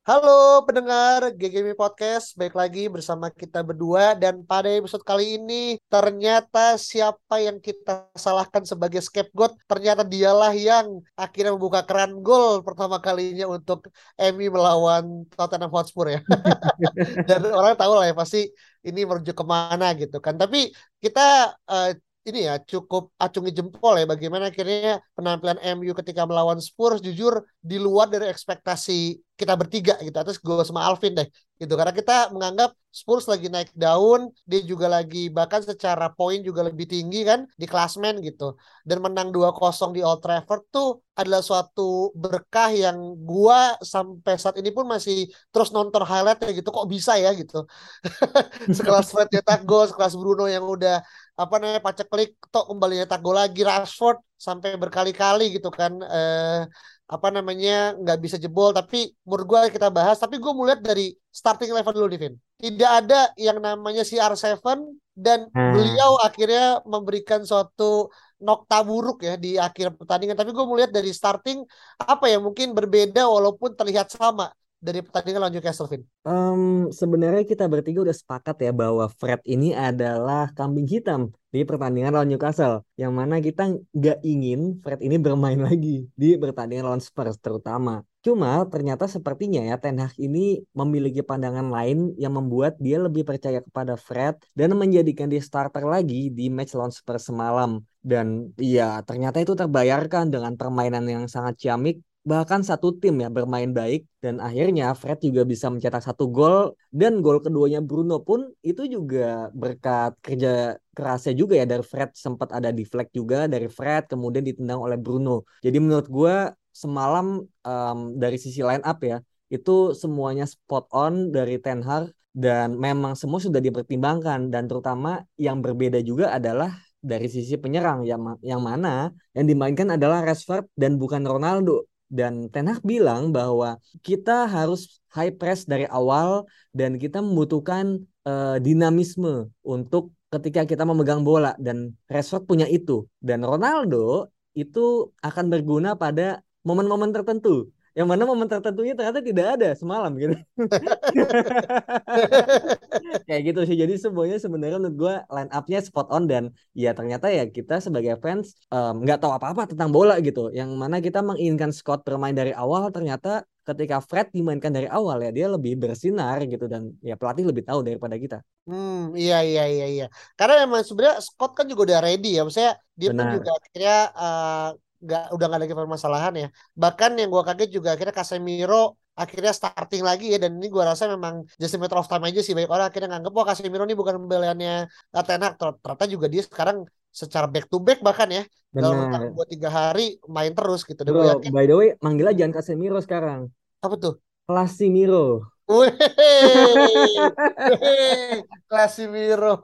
Halo pendengar GGMI Podcast, baik lagi bersama kita berdua dan pada episode kali ini ternyata siapa yang kita salahkan sebagai scapegoat ternyata dialah yang akhirnya membuka keran gol pertama kalinya untuk Emi melawan Tottenham Hotspur ya. dan orang tahu lah ya pasti ini merujuk ke mana gitu kan. Tapi kita uh, ini ya cukup acungi jempol ya bagaimana akhirnya penampilan MU ketika melawan Spurs jujur di luar dari ekspektasi kita bertiga gitu atas gue sama Alvin deh gitu. Karena kita menganggap Spurs lagi naik daun dia juga lagi bahkan secara poin juga lebih tinggi kan di klasmen gitu. Dan menang 2-0 di Old Trafford tuh adalah suatu berkah yang gua sampai saat ini pun masih terus nonton highlightnya gitu kok bisa ya gitu. Sekelas Fred cetak gol sekelas Bruno yang udah apa namanya paceklik tok kembali nyetak gol lagi. Rashford sampai berkali-kali gitu kan eh, apa namanya nggak bisa jebol. Tapi menurut gue kita bahas tapi gue mau lihat dari starting level dulu Divin tidak ada yang namanya CR7 dan hmm. beliau akhirnya memberikan suatu nokta buruk ya di akhir pertandingan. Tapi gue mau lihat dari starting apa ya mungkin berbeda walaupun terlihat sama dari pertandingan lawan Newcastle Vin? Um, sebenarnya kita bertiga udah sepakat ya bahwa Fred ini adalah kambing hitam di pertandingan lawan Newcastle. Yang mana kita nggak ingin Fred ini bermain lagi di pertandingan lawan Spurs terutama. Cuma ternyata sepertinya ya Ten Hag ini memiliki pandangan lain yang membuat dia lebih percaya kepada Fred dan menjadikan dia starter lagi di match lawan Spurs semalam. Dan ya ternyata itu terbayarkan dengan permainan yang sangat ciamik bahkan satu tim ya bermain baik dan akhirnya Fred juga bisa mencetak satu gol dan gol keduanya Bruno pun itu juga berkat kerja kerasnya juga ya dari Fred. Sempat ada deflect juga dari Fred kemudian ditendang oleh Bruno. Jadi menurut gue semalam um, dari sisi line up ya itu semuanya spot on dari Ten Hag dan memang semua sudah dipertimbangkan. Dan terutama yang berbeda juga adalah dari sisi penyerang yang yang mana yang dimainkan adalah Rashford dan bukan Ronaldo dan Ten Hag bilang bahwa kita harus high press dari awal dan kita membutuhkan uh, dinamisme untuk ketika kita memegang bola. Dan Rashford punya itu. Dan Ronaldo itu akan berguna pada momen-momen tertentu yang mana momen tertentunya ternyata tidak ada semalam gitu. Kayak gitu sih. Jadi semuanya sebenarnya menurut gue line upnya spot on dan ya ternyata ya kita sebagai fans nggak um, tahu apa-apa tentang bola gitu. Yang mana kita menginginkan Scott bermain dari awal ternyata ketika Fred dimainkan dari awal ya dia lebih bersinar gitu dan ya pelatih lebih tahu daripada kita. Hmm iya iya iya iya. Karena memang sebenarnya Scott kan juga udah ready ya. Maksudnya dia Benar. pun juga akhirnya uh, nggak udah nggak lagi permasalahan ya bahkan yang gue kaget juga akhirnya Casemiro akhirnya starting lagi ya dan ini gue rasa memang just a matter of time aja sih banyak orang akhirnya nganggep wah Casemiro ini bukan pembeliannya Ten ternyata juga dia sekarang secara back to back bahkan ya Benar. dalam dua tiga hari main terus gitu. Bro, yakin, by the way manggil aja jangan Casemiro sekarang. Apa tuh? Casemiro. Wih, Casemiro.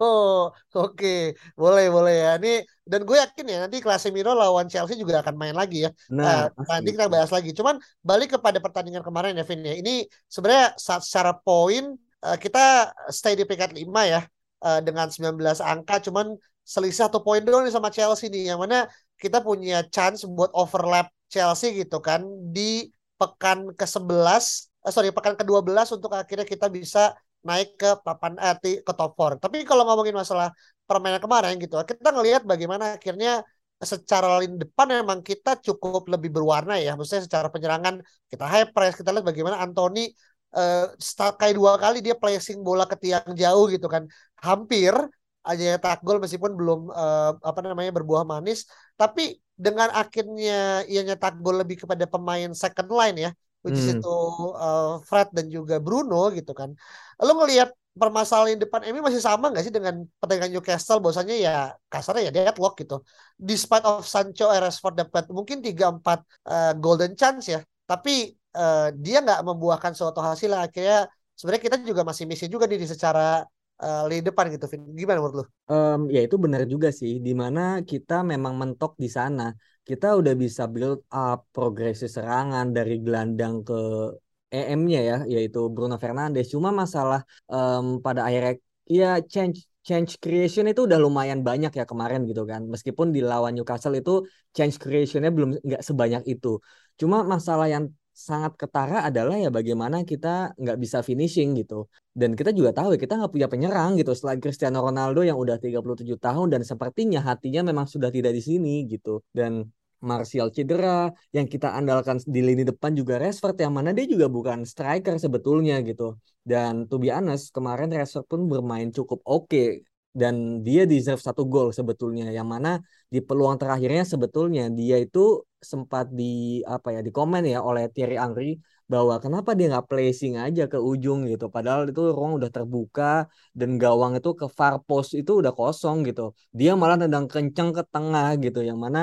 Oke, boleh boleh ya. Ini dan gue yakin ya nanti Casemiro lawan Chelsea juga akan main lagi ya. Nah, uh, nanti kita bahas lagi. Cuman balik kepada pertandingan kemarin ya Vin ya. Ini sebenarnya secara poin uh, kita stay di peringkat 5 ya uh, dengan 19 angka cuman selisih satu poin doang nih sama Chelsea nih yang mana kita punya chance buat overlap Chelsea gitu kan di pekan ke-11 uh, sorry pekan ke-12 untuk akhirnya kita bisa naik ke papan eh, ke top 4. Tapi kalau ngomongin masalah permainan kemarin gitu, kita ngelihat bagaimana akhirnya secara lini depan memang kita cukup lebih berwarna ya. Maksudnya secara penyerangan kita high press, kita lihat bagaimana Anthony uh, kayak dua kali dia placing bola ke tiang jauh gitu kan. Hampir aja tak gol meskipun belum uh, apa namanya berbuah manis, tapi dengan akhirnya ia nyetak gol lebih kepada pemain second line ya which is hmm. itu uh, Fred dan juga Bruno gitu kan. Lo ngelihat permasalahan depan ini masih sama nggak sih dengan pertandingan Newcastle bahwasanya ya kasarnya ya deadlock gitu. Despite of Sancho Rashford dapat mungkin 3 4 uh, golden chance ya. tapi uh, dia nggak membuahkan suatu hasil akhirnya sebenarnya kita juga masih misi juga nih di secara uh, lini depan gitu. Gimana menurut lu? Um, ya itu benar juga sih di mana kita memang mentok di sana kita udah bisa build up progresi serangan dari gelandang ke EM-nya ya yaitu Bruno Fernandes. Cuma masalah um, pada akhirnya ya change change creation itu udah lumayan banyak ya kemarin gitu kan. Meskipun di lawan Newcastle itu change creationnya belum nggak sebanyak itu. Cuma masalah yang sangat ketara adalah ya bagaimana kita nggak bisa finishing gitu. Dan kita juga tahu ya kita nggak punya penyerang gitu selain Cristiano Ronaldo yang udah 37 tahun dan sepertinya hatinya memang sudah tidak di sini gitu. Dan Martial cedera, yang kita andalkan di lini depan juga Rashford yang mana dia juga bukan striker sebetulnya gitu. Dan to be honest, kemarin Rashford pun bermain cukup oke okay dan dia deserve satu gol sebetulnya yang mana di peluang terakhirnya sebetulnya dia itu sempat di apa ya di komen ya oleh Thierry Angri bahwa kenapa dia nggak placing aja ke ujung gitu. Padahal itu ruang udah terbuka dan gawang itu ke far post itu udah kosong gitu. Dia malah tendang kenceng ke tengah gitu yang mana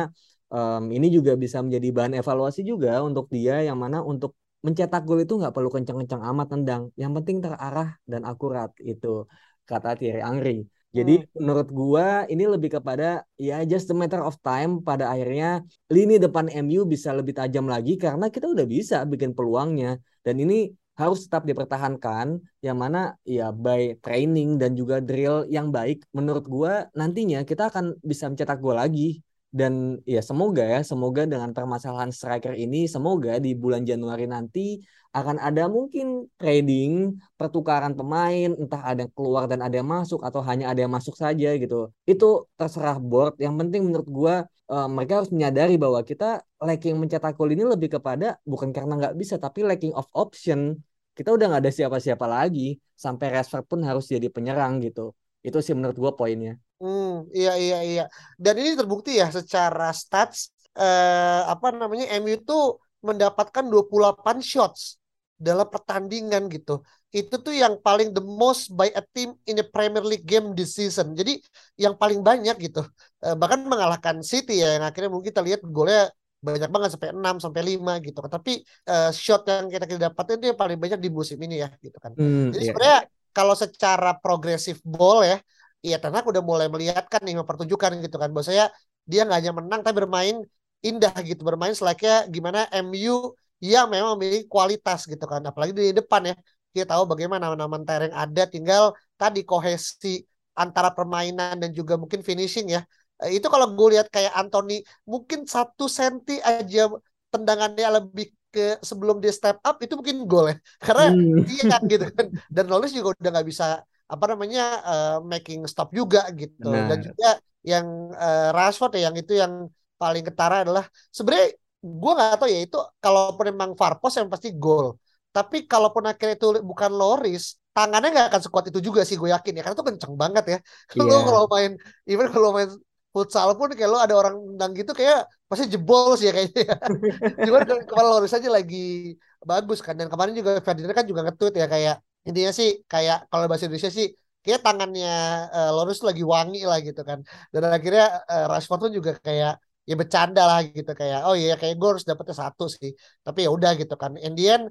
um, ini juga bisa menjadi bahan evaluasi juga untuk dia yang mana untuk mencetak gol itu nggak perlu kenceng-kenceng amat tendang. Yang penting terarah dan akurat itu kata Thierry Angri jadi hmm. menurut gua ini lebih kepada ya just a matter of time pada akhirnya lini depan MU bisa lebih tajam lagi karena kita udah bisa bikin peluangnya dan ini harus tetap dipertahankan yang mana ya by training dan juga drill yang baik menurut gua nantinya kita akan bisa mencetak gol lagi dan ya semoga ya semoga dengan permasalahan striker ini semoga di bulan Januari nanti akan ada mungkin trading pertukaran pemain entah ada yang keluar dan ada yang masuk atau hanya ada yang masuk saja gitu. Itu terserah board. Yang penting menurut gua uh, mereka harus menyadari bahwa kita lacking mencetak gol ini lebih kepada bukan karena nggak bisa tapi lacking of option. Kita udah nggak ada siapa-siapa lagi. Sampai Rashford pun harus jadi penyerang gitu. Itu sih menurut gua poinnya Hmm, iya iya iya. Dan ini terbukti ya secara stats eh, apa namanya MU itu mendapatkan 28 shots dalam pertandingan gitu. Itu tuh yang paling the most by a team in the Premier League game this season. Jadi yang paling banyak gitu. Eh, bahkan mengalahkan City ya yang akhirnya mungkin kita lihat golnya banyak banget sampai 6 sampai 5 gitu kan. Tapi uh, shot yang kita kita dapatin itu yang paling banyak di musim ini ya gitu kan. Hmm, Jadi iya. sebenarnya kalau secara progresif ball ya Iya, Ten Hag udah mulai melihatkan nih mempertunjukkan gitu kan bahwa saya dia nggak hanya menang tapi bermain indah gitu bermain selayaknya gimana MU yang memang memiliki kualitas gitu kan apalagi di depan ya. Kita tahu bagaimana nama-nama yang ada tinggal tadi kohesi antara permainan dan juga mungkin finishing ya. Eh, itu kalau gue lihat kayak Anthony mungkin satu senti aja tendangannya lebih ke sebelum dia step up itu mungkin gol ya. Karena hmm. dia gitu kan dan Knowles juga udah nggak bisa apa namanya uh, making stop juga gitu nah. dan juga yang uh, Rashford ya yang itu yang paling ketara adalah sebenarnya gue nggak tahu ya itu kalaupun memang Farpos yang pasti gol tapi kalaupun akhirnya itu bukan Loris tangannya nggak akan sekuat itu juga sih gue yakin ya karena itu kenceng banget ya yeah. lo kalau main even kalau main futsal pun kayak lo ada orang nendang gitu kayak pasti jebol sih ya kayaknya ya. cuman kemarin Loris aja lagi bagus kan dan kemarin juga Ferdinand kan juga nge-tweet ya kayak intinya sih kayak kalau bahasa Indonesia sih kayak tangannya uh, Loris lagi wangi lah gitu kan. Dan akhirnya uh, Rashford pun juga kayak ya bercanda lah gitu kayak oh iya kayak gue harus dapetnya satu sih. Tapi ya udah gitu kan. Indian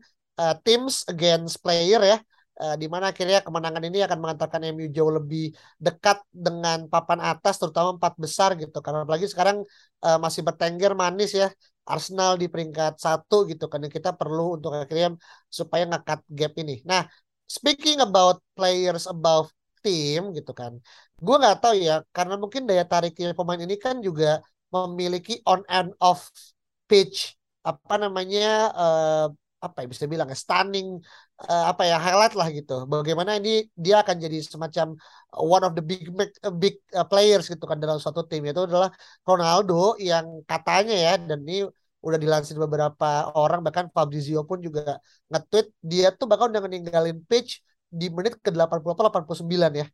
uh, eh, teams against player ya uh, di mana akhirnya kemenangan ini akan mengantarkan MU jauh lebih dekat dengan papan atas terutama empat besar gitu karena apalagi sekarang uh, masih bertengger manis ya Arsenal di peringkat satu gitu kan. Kita perlu untuk akhirnya supaya ngekat gap ini. Nah speaking about players above team gitu kan. Gue nggak tahu ya karena mungkin daya tariknya pemain ini kan juga memiliki on and off pitch apa namanya uh, apa ya bisa bilang ya stunning uh, apa ya highlight lah gitu. Bagaimana ini dia akan jadi semacam one of the big big, big uh, players gitu kan dalam suatu tim. Itu adalah Ronaldo yang katanya ya dan ini udah dilansir beberapa orang bahkan Fabrizio pun juga nge-tweet dia tuh bakal udah meninggalin pitch di menit ke 80 atau 89 ya.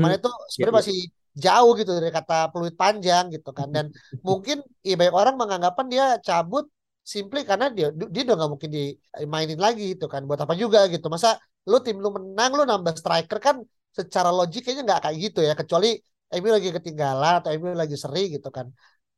Mana hmm. itu sebenarnya yeah, masih jauh gitu dari kata peluit panjang gitu kan dan mungkin ya banyak orang menganggapan dia cabut simply karena dia dia udah nggak mungkin dimainin lagi gitu kan buat apa juga gitu masa lu tim lu menang lu nambah striker kan secara logik kayaknya nggak kayak gitu ya kecuali MU lagi ketinggalan atau MU lagi seri gitu kan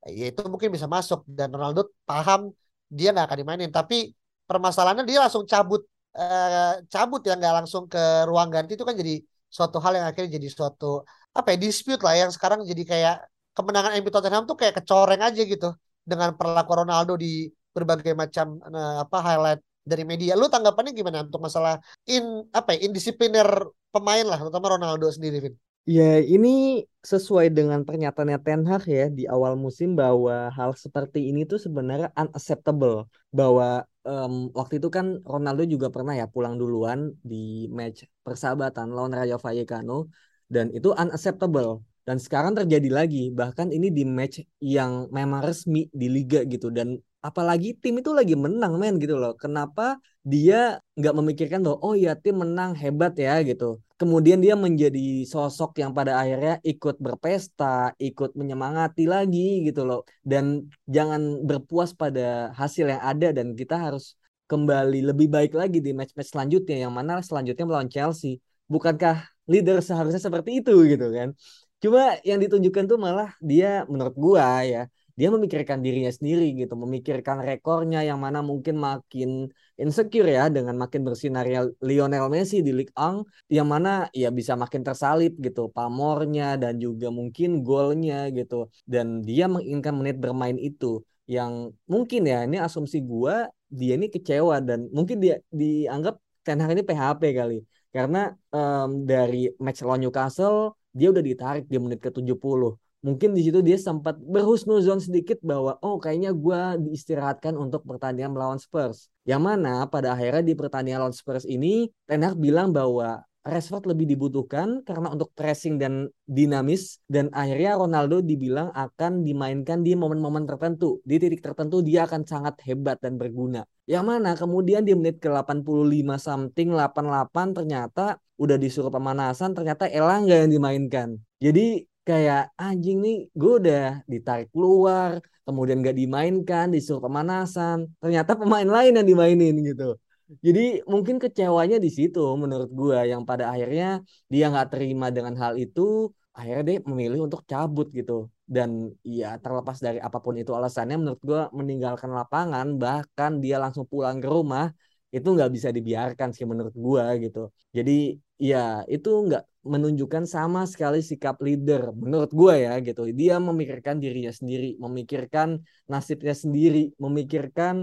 ya itu mungkin bisa masuk dan Ronaldo paham dia nggak akan dimainin tapi permasalahannya dia langsung cabut eh, cabut ya nggak langsung ke ruang ganti itu kan jadi suatu hal yang akhirnya jadi suatu apa ya dispute lah yang sekarang jadi kayak kemenangan MU Tottenham tuh kayak kecoreng aja gitu dengan perlakuan Ronaldo di berbagai macam eh, apa highlight dari media. Lu tanggapannya gimana untuk masalah in apa ya indisipliner pemain lah, terutama Ronaldo sendiri, Vin? Ya, ini sesuai dengan pernyataannya Ten Hag ya di awal musim bahwa hal seperti ini tuh sebenarnya unacceptable. Bahwa um, waktu itu kan Ronaldo juga pernah ya pulang duluan di match persahabatan lawan Rayo Vallecano dan itu unacceptable. Dan sekarang terjadi lagi, bahkan ini di match yang memang resmi di liga gitu dan apalagi tim itu lagi menang men gitu loh. Kenapa dia nggak memikirkan bahwa oh ya tim menang hebat ya gitu. Kemudian dia menjadi sosok yang pada akhirnya ikut berpesta, ikut menyemangati lagi gitu loh. Dan jangan berpuas pada hasil yang ada dan kita harus kembali lebih baik lagi di match-match selanjutnya yang mana selanjutnya melawan Chelsea. Bukankah leader seharusnya seperti itu gitu kan? Cuma yang ditunjukkan tuh malah dia menurut gua ya, dia memikirkan dirinya sendiri gitu, memikirkan rekornya yang mana mungkin makin insecure ya dengan makin bersinarnya Lionel Messi di Ligue 1 yang mana ya bisa makin tersalip gitu pamornya dan juga mungkin golnya gitu dan dia menginginkan menit bermain itu yang mungkin ya ini asumsi gua dia ini kecewa dan mungkin dia dianggap Ten Hag ini PHP kali karena um, dari match lawan Newcastle dia udah ditarik di menit ke-70. Mungkin di situ dia sempat berhusnuzon sedikit bahwa oh kayaknya gue diistirahatkan untuk pertandingan melawan Spurs. Yang mana pada akhirnya di pertandingan lawan Spurs ini Ten Hag bilang bahwa Rashford lebih dibutuhkan karena untuk pressing dan dinamis dan akhirnya Ronaldo dibilang akan dimainkan di momen-momen tertentu. Di titik tertentu dia akan sangat hebat dan berguna. Yang mana kemudian di menit ke-85 something 88 ternyata udah disuruh pemanasan ternyata Elangga yang dimainkan. Jadi kayak anjing nih gue udah ditarik keluar kemudian gak dimainkan disuruh pemanasan ternyata pemain lain yang dimainin gitu. Jadi mungkin kecewanya di situ menurut gue yang pada akhirnya dia nggak terima dengan hal itu akhirnya dia memilih untuk cabut gitu. Dan ya terlepas dari apa pun itu alasannya menurut gue meninggalkan lapangan bahkan dia langsung pulang ke rumah itu nggak bisa dibiarkan sih menurut gue gitu. Jadi ya itu nggak menunjukkan sama sekali sikap leader menurut gue ya gitu. Dia memikirkan dirinya sendiri memikirkan nasibnya sendiri memikirkan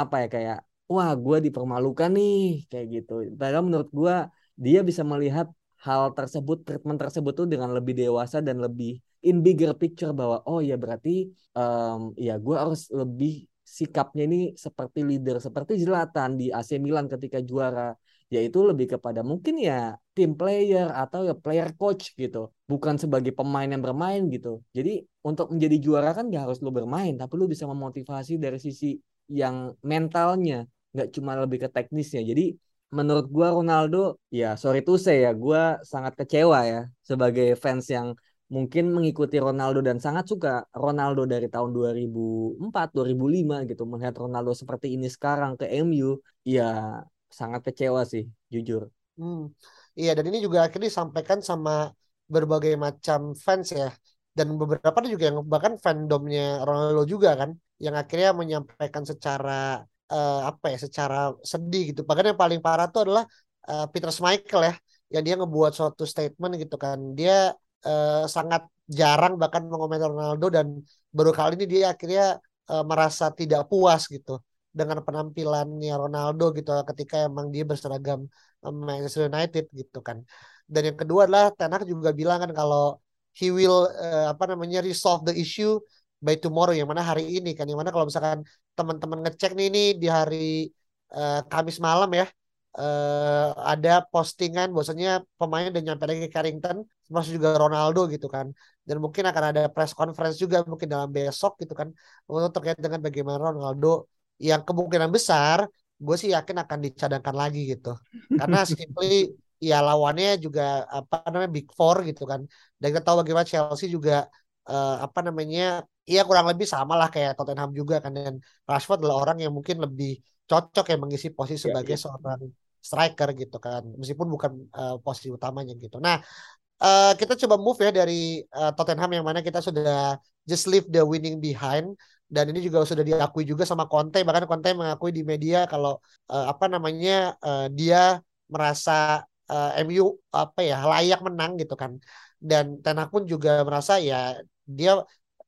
apa ya kayak wah gue dipermalukan nih kayak gitu. Padahal menurut gue dia bisa melihat hal tersebut treatment tersebut tuh dengan lebih dewasa dan lebih in bigger picture bahwa oh ya berarti um, ya gue harus lebih sikapnya ini seperti leader seperti Zlatan di AC Milan ketika juara yaitu lebih kepada mungkin ya tim player atau ya player coach gitu. Bukan sebagai pemain yang bermain gitu. Jadi untuk menjadi juara kan gak harus lu bermain tapi lu bisa memotivasi dari sisi yang mentalnya. Nggak cuma lebih ke teknisnya. Jadi menurut gua Ronaldo ya sorry to say ya gua sangat kecewa ya sebagai fans yang mungkin mengikuti Ronaldo dan sangat suka Ronaldo dari tahun 2004 2005 gitu. Melihat Ronaldo seperti ini sekarang ke MU ya sangat kecewa sih jujur. Hmm. Iya dan ini juga akhirnya disampaikan sama berbagai macam fans ya dan beberapa juga yang bahkan fandomnya Ronaldo juga kan yang akhirnya menyampaikan secara uh, apa ya secara sedih gitu. Bahkan yang paling parah tuh adalah uh, Peter Schmeichel ya yang dia ngebuat suatu statement gitu kan. Dia uh, sangat jarang bahkan mengomentari Ronaldo dan baru kali ini dia akhirnya uh, merasa tidak puas gitu dengan penampilannya Ronaldo gitu ketika emang dia berseragam Manchester United gitu kan. Dan yang kedua adalah Tenak juga bilang kan kalau he will uh, apa namanya resolve the issue by tomorrow yang mana hari ini kan yang mana kalau misalkan teman-teman ngecek nih ini di hari uh, Kamis malam ya uh, ada postingan bahwasanya pemain dan nyampe lagi Carrington termasuk juga Ronaldo gitu kan dan mungkin akan ada press conference juga mungkin dalam besok gitu kan untuk terkait dengan bagaimana Ronaldo yang kemungkinan besar gue sih yakin akan dicadangkan lagi gitu. Karena simply ya lawannya juga apa namanya Big Four gitu kan. Dan kita tahu bagaimana Chelsea juga uh, apa namanya ya kurang lebih sama lah kayak Tottenham juga kan. Dan Rashford adalah orang yang mungkin lebih cocok yang mengisi posisi ya, sebagai ya. seorang striker gitu kan. Meskipun bukan uh, posisi utamanya gitu. Nah uh, kita coba move ya dari uh, Tottenham yang mana kita sudah just leave the winning behind. Dan ini juga sudah diakui juga sama Conte. Bahkan Conte mengakui di media kalau uh, apa namanya uh, dia merasa uh, MU apa ya layak menang gitu kan. Dan Ten Hag pun juga merasa ya dia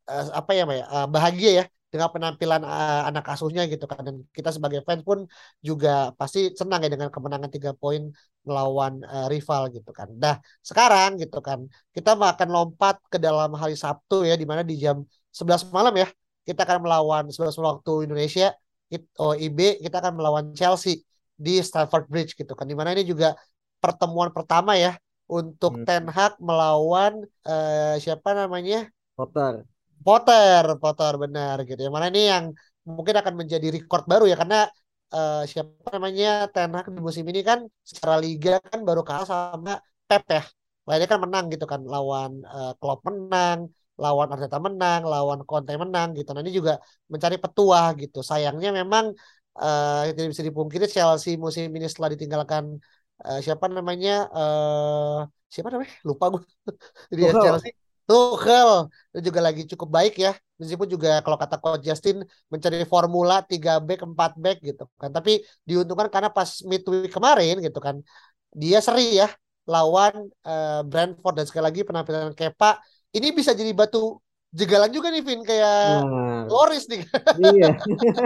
uh, apa ya uh, bahagia ya dengan penampilan uh, anak asuhnya gitu kan dan kita sebagai fans pun juga pasti senang ya dengan kemenangan tiga poin melawan uh, rival gitu kan. Nah sekarang gitu kan kita akan lompat ke dalam hari Sabtu ya di mana di jam 11 malam ya kita akan melawan 11 waktu Indonesia OIB kita akan melawan Chelsea di Stamford Bridge gitu kan. Di mana ini juga pertemuan pertama ya untuk hmm. Ten Hag melawan uh, siapa namanya? Potter. Potter, Potter benar gitu. Yang mana ini yang mungkin akan menjadi record baru ya karena uh, siapa namanya Ten Hag di musim ini kan secara liga kan baru kalah sama Pep ya. Lainnya kan menang gitu kan lawan uh, Klopp menang, lawan Arteta menang, lawan Conte menang gitu. Nah ini juga mencari petuah gitu. Sayangnya memang uh, tidak bisa dipungkiri Chelsea musim ini setelah ditinggalkan uh, siapa namanya uh, siapa namanya lupa gue. Jadi Chelsea Tuchel itu juga lagi cukup baik ya. Meskipun juga kalau kata Coach Justin mencari formula 3 back 4 back gitu kan. Tapi diuntungkan karena pas midweek kemarin gitu kan. Dia seri ya lawan uh, Brentford dan sekali lagi penampilan Kepa ini bisa jadi batu jegalan juga nih Vin kayak nah, Loris nih. Iya.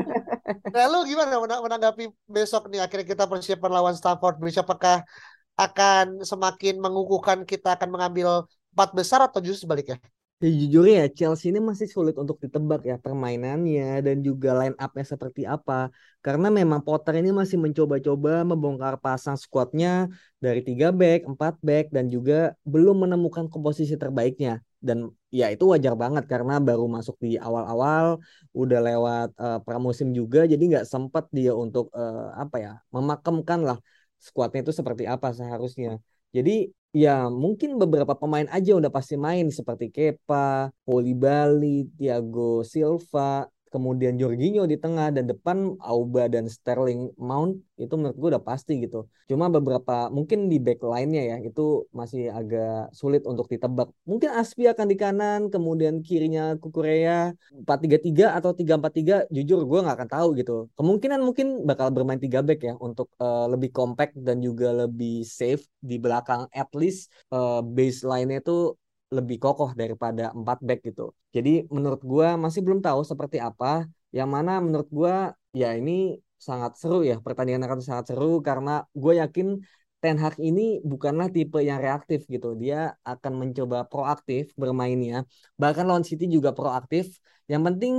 nah lu gimana menanggapi besok nih akhirnya kita persiapan lawan Stamford Bridge apakah akan semakin mengukuhkan kita akan mengambil empat besar atau justru sebaliknya? Ya, jujur ya Chelsea ini masih sulit untuk ditebak ya permainannya dan juga line up-nya seperti apa. Karena memang Potter ini masih mencoba-coba membongkar pasang squadnya dari tiga back, empat back dan juga belum menemukan komposisi terbaiknya. Dan ya itu wajar banget karena baru masuk di awal-awal, udah lewat uh, pramusim juga, jadi nggak sempat dia untuk uh, apa ya memakamkan lah squadnya itu seperti apa seharusnya. Jadi ya mungkin beberapa pemain aja udah pasti main seperti Kepa, Bali, Thiago Silva, kemudian Jorginho di tengah dan depan Auba dan Sterling Mount itu menurut gue udah pasti gitu. Cuma beberapa mungkin di back line-nya ya itu masih agak sulit untuk ditebak. Mungkin Aspi akan di kanan, kemudian kirinya Kukurea 4-3-3 atau 3-4-3 jujur gue nggak akan tahu gitu. Kemungkinan mungkin bakal bermain 3 back ya untuk uh, lebih compact dan juga lebih safe di belakang at least uh, baseline-nya itu lebih kokoh daripada empat back gitu. Jadi menurut gue masih belum tahu seperti apa. Yang mana menurut gue ya ini sangat seru ya pertandingan akan sangat seru karena gue yakin Ten Hag ini bukanlah tipe yang reaktif gitu. Dia akan mencoba proaktif bermainnya. Bahkan lawan City juga proaktif. Yang penting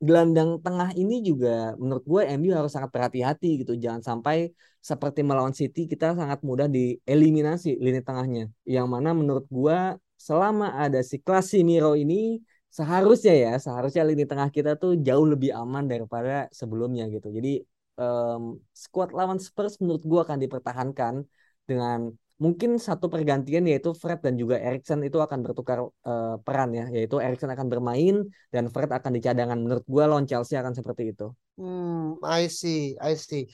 gelandang tengah ini juga menurut gue MU harus sangat berhati-hati gitu. Jangan sampai seperti melawan City kita sangat mudah dieliminasi lini tengahnya. Yang mana menurut gue selama ada si Miro ini seharusnya ya seharusnya lini tengah kita tuh jauh lebih aman daripada sebelumnya gitu jadi um, squad lawan Spurs menurut gua akan dipertahankan dengan mungkin satu pergantian yaitu Fred dan juga Erikson itu akan bertukar uh, peran ya yaitu Erikson akan bermain dan Fred akan di cadangan menurut gua lawan Chelsea akan seperti itu. Hmm, I see, I see.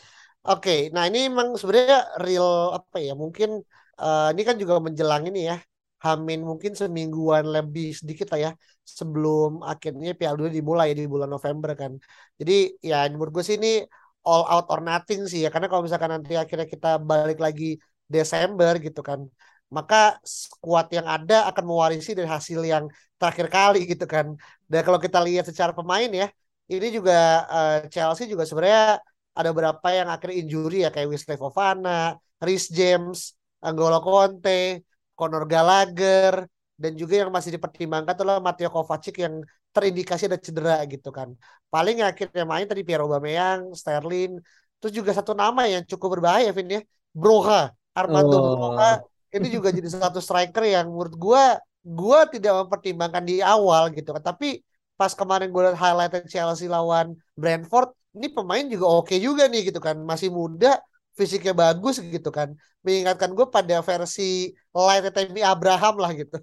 Oke, okay, nah ini memang sebenarnya real apa ya? Mungkin uh, ini kan juga menjelang ini ya Hamin mungkin semingguan lebih sedikit lah ya sebelum akhirnya Piala Dunia dimulai di bulan November kan. Jadi ya menurut gue sih ini all out or nothing sih ya karena kalau misalkan nanti akhirnya kita balik lagi Desember gitu kan maka skuad yang ada akan mewarisi dari hasil yang terakhir kali gitu kan. Dan kalau kita lihat secara pemain ya, ini juga uh, Chelsea juga sebenarnya ada beberapa yang akhirnya injury ya kayak Wesley Fofana, Rhys James, Anggolo Conte, Conor Gallagher dan juga yang masih dipertimbangkan adalah Mateo Kovacic yang terindikasi ada cedera gitu kan. Paling akhirnya main tadi Pierre Aubameyang, Sterling, terus juga satu nama yang cukup berbahaya Vin ya, Broha, Armando oh. Broha. Ini juga jadi satu striker yang menurut gua gua tidak mempertimbangkan di awal gitu kan. Tapi pas kemarin gue lihat highlight Chelsea lawan Brentford, ini pemain juga oke okay juga nih gitu kan. Masih muda, fisiknya bagus gitu kan. Mengingatkan gue pada versi light Temi Abraham lah gitu.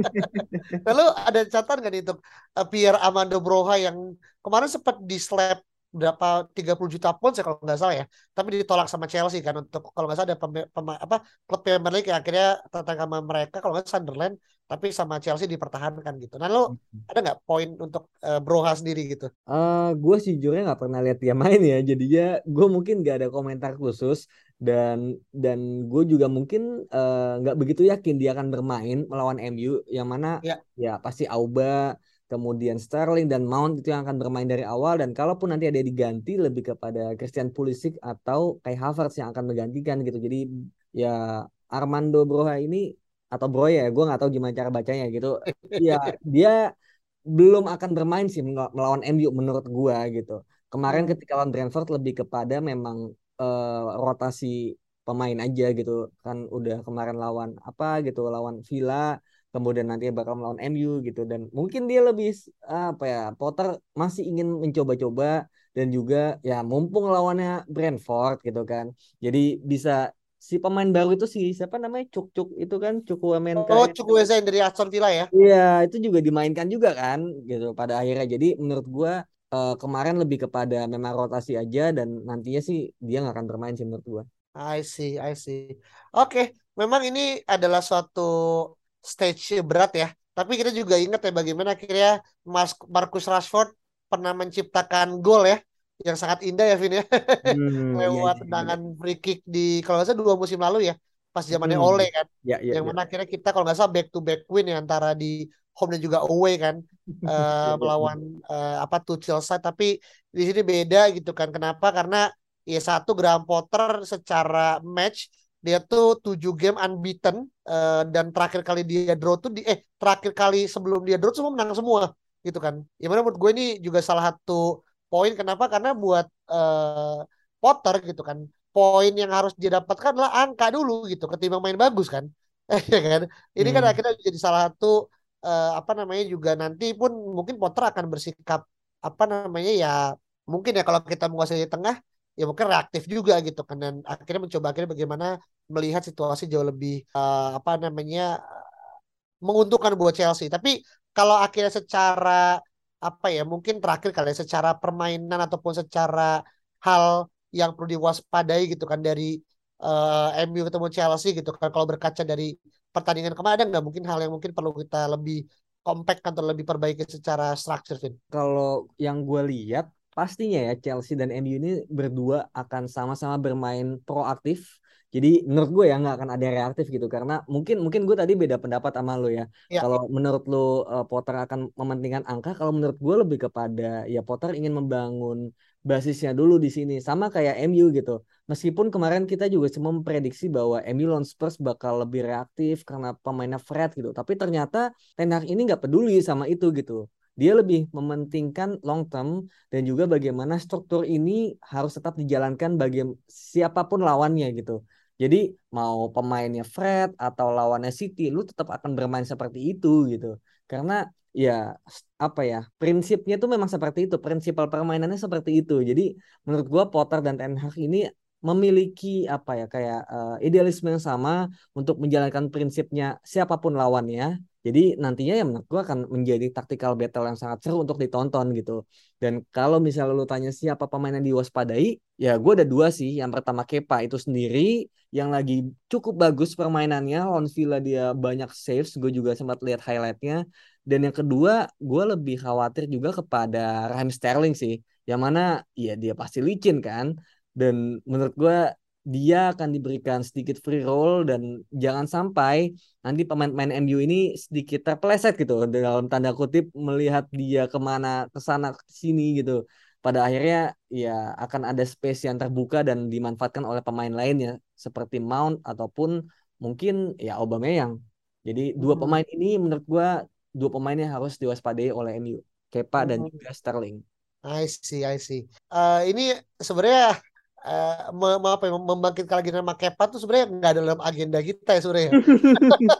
Lalu ada catatan gak nih untuk uh, Pierre Amando Broha yang kemarin sempat di slap berapa 30 juta pound saya kalau nggak salah ya. Tapi ditolak sama Chelsea kan untuk kalau nggak salah ada pem, pem, apa klub Premier League yang akhirnya tentang sama mereka kalau nggak Sunderland tapi sama Chelsea dipertahankan gitu. Nah lo hmm. ada nggak poin untuk uh, Broha sendiri gitu? Uh, eh, gue sejujurnya nggak pernah lihat dia main ya. Jadinya gue mungkin nggak ada komentar khusus dan dan gue juga mungkin eh, nggak uh, begitu yakin dia akan bermain melawan MU yang mana ya, ya pasti Auba kemudian Sterling dan Mount itu yang akan bermain dari awal. Dan kalaupun nanti ada diganti lebih kepada Christian Pulisic atau Kai Havertz yang akan menggantikan gitu. Jadi ya Armando Broha ini atau Broya ya gue nggak tahu gimana cara bacanya gitu. Ya dia belum akan bermain sih melawan MU menurut gue gitu. Kemarin ketika lawan Brentford lebih kepada memang uh, rotasi pemain aja gitu. Kan udah kemarin lawan apa gitu lawan Villa kemudian nanti bakal melawan MU gitu. Dan mungkin dia lebih apa ya Potter masih ingin mencoba-coba dan juga ya mumpung lawannya Brentford gitu kan. Jadi bisa si pemain baru itu sih siapa namanya? Cuk Cuk itu kan? Cuk Wamenka oh Cuk Wesen dari Aston Villa ya? Iya itu juga dimainkan juga kan gitu pada akhirnya. Jadi menurut gua uh, kemarin lebih kepada memang rotasi aja dan nantinya sih dia nggak akan bermain sih menurut gua. I see I see. Oke okay. memang ini adalah suatu stage berat ya. Tapi kita juga ingat ya bagaimana akhirnya Mas Marcus Rashford pernah menciptakan gol ya yang sangat indah ya Vin ya. Hmm, iya, Lewat iya, tendangan iya. free kick di kalau nggak salah dua musim lalu ya pas zamannya hmm. Ole kan. Ya, ya, yang ya. mana akhirnya kita kalau nggak salah back to back win ya antara di home dan juga away kan uh, melawan uh, apa Tuchel side tapi di sini beda gitu kan. Kenapa? Karena ya satu Graham Potter secara match dia tuh tujuh game unbeaten uh, dan terakhir kali dia draw tuh di eh terakhir kali sebelum dia draw semua menang semua gitu kan. Ya mana menurut gue ini juga salah satu poin kenapa karena buat uh, Potter gitu kan. Poin yang harus dia dapatkan adalah angka dulu gitu ketimbang main bagus kan. ya kan. Ini kan hmm. kan akhirnya jadi salah satu uh, apa namanya juga nanti pun mungkin Potter akan bersikap apa namanya ya mungkin ya kalau kita menguasai di tengah ya mungkin reaktif juga gitu kan dan akhirnya mencoba akhirnya bagaimana melihat situasi jauh lebih uh, apa namanya menguntungkan buat Chelsea. Tapi kalau akhirnya secara apa ya mungkin terakhir kali ya, secara permainan ataupun secara hal yang perlu diwaspadai gitu kan dari uh, eh, MU ketemu Chelsea gitu kan kalau berkaca dari pertandingan kemarin ada nggak mungkin hal yang mungkin perlu kita lebih compact atau lebih perbaiki secara struktur Kalau yang gue lihat pastinya ya Chelsea dan MU ini berdua akan sama-sama bermain proaktif. Jadi menurut gue ya nggak akan ada reaktif gitu karena mungkin mungkin gue tadi beda pendapat sama lo ya. ya. Kalau menurut lo uh, Potter akan mementingkan angka, kalau menurut gue lebih kepada ya Potter ingin membangun basisnya dulu di sini sama kayak MU gitu. Meskipun kemarin kita juga semua memprediksi bahwa MU lawan Spurs bakal lebih reaktif karena pemainnya Fred gitu. Tapi ternyata Ten Hag ini nggak peduli sama itu gitu. Dia lebih mementingkan long term dan juga bagaimana struktur ini harus tetap dijalankan bagi siapa pun lawannya gitu. Jadi mau pemainnya Fred atau lawannya City, lu tetap akan bermain seperti itu gitu. Karena ya apa ya prinsipnya itu memang seperti itu, prinsipal permainannya seperti itu. Jadi menurut gua Potter dan Ten Hag ini memiliki apa ya kayak uh, idealisme yang sama untuk menjalankan prinsipnya siapa pun lawannya jadi nantinya ya menurut gue akan menjadi tactical battle yang sangat seru untuk ditonton gitu. Dan kalau misalnya lu tanya siapa pemain yang diwaspadai, ya gue ada dua sih. Yang pertama Kepa itu sendiri yang lagi cukup bagus permainannya. Lawan Villa dia banyak saves, gue juga sempat lihat highlightnya. Dan yang kedua, gue lebih khawatir juga kepada Raheem Sterling sih. Yang mana ya dia pasti licin kan. Dan menurut gue dia akan diberikan sedikit free roll dan jangan sampai nanti pemain-pemain MU ini sedikit terpeleset gitu. Dalam tanda kutip melihat dia ke mana ke sana sini gitu. Pada akhirnya ya akan ada space yang terbuka dan dimanfaatkan oleh pemain lainnya. Seperti Mount ataupun mungkin ya Aubameyang. Jadi dua hmm. pemain ini menurut gua dua pemainnya harus diwaspadai oleh MU Kepa dan hmm. juga Sterling. I see I see. Uh, ini sebenarnya uh, mem apa ya, membangkitkan lagi nama Kepa tuh sebenarnya nggak dalam agenda kita ya sebenarnya.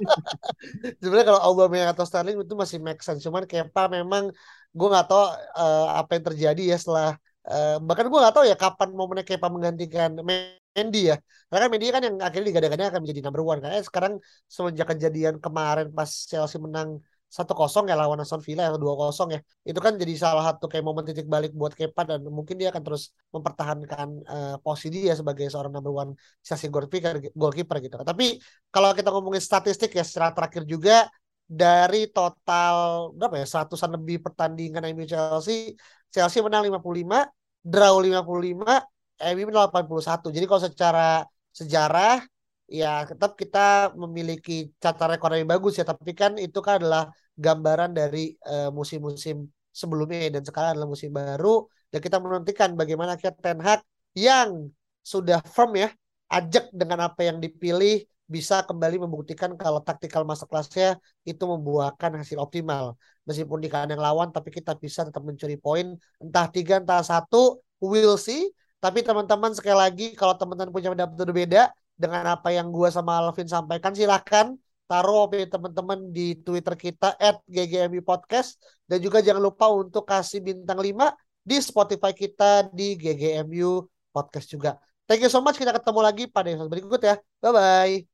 sebenarnya kalau Aubameyang atau Sterling itu masih make sense. Cuman Kepa memang gue nggak tahu uh, apa yang terjadi ya setelah uh, bahkan gue nggak tahu ya kapan momennya Kepa menggantikan Mendy ya. Karena kan Mendy kan yang akhirnya digadang-gadang akan menjadi number one. Karena sekarang semenjak kejadian kemarin pas Chelsea menang satu kosong ya lawan Aston Villa atau dua kosong ya. Itu kan jadi salah satu kayak momen titik balik buat Kepa dan mungkin dia akan terus mempertahankan uh, posisi dia sebagai seorang number one Chelsea goalkeeper goalkeeper gitu. Tapi kalau kita ngomongin statistik ya secara terakhir juga dari total berapa ya seratusan lebih pertandingan MU Chelsea Chelsea menang 55 draw 55 MU menang 81 jadi kalau secara sejarah ya tetap kita memiliki catatan yang bagus ya. Tapi kan itu kan adalah gambaran dari uh, musim-musim sebelumnya dan sekarang adalah musim baru. Dan kita menantikan bagaimana kita Ten Hag yang sudah firm ya ajak dengan apa yang dipilih bisa kembali membuktikan kalau taktikal masa kelasnya itu membuahkan hasil optimal. Meskipun di kandang lawan tapi kita bisa tetap mencuri poin. Entah tiga entah satu we'll see. Tapi teman-teman sekali lagi kalau teman-teman punya pendapat berbeda dengan apa yang gue sama Alvin sampaikan silahkan taruh opini teman-teman di Twitter kita at GGMU Podcast dan juga jangan lupa untuk kasih bintang 5 di Spotify kita di GGMU Podcast juga. Thank you so much. Kita ketemu lagi pada episode berikut ya. Bye-bye.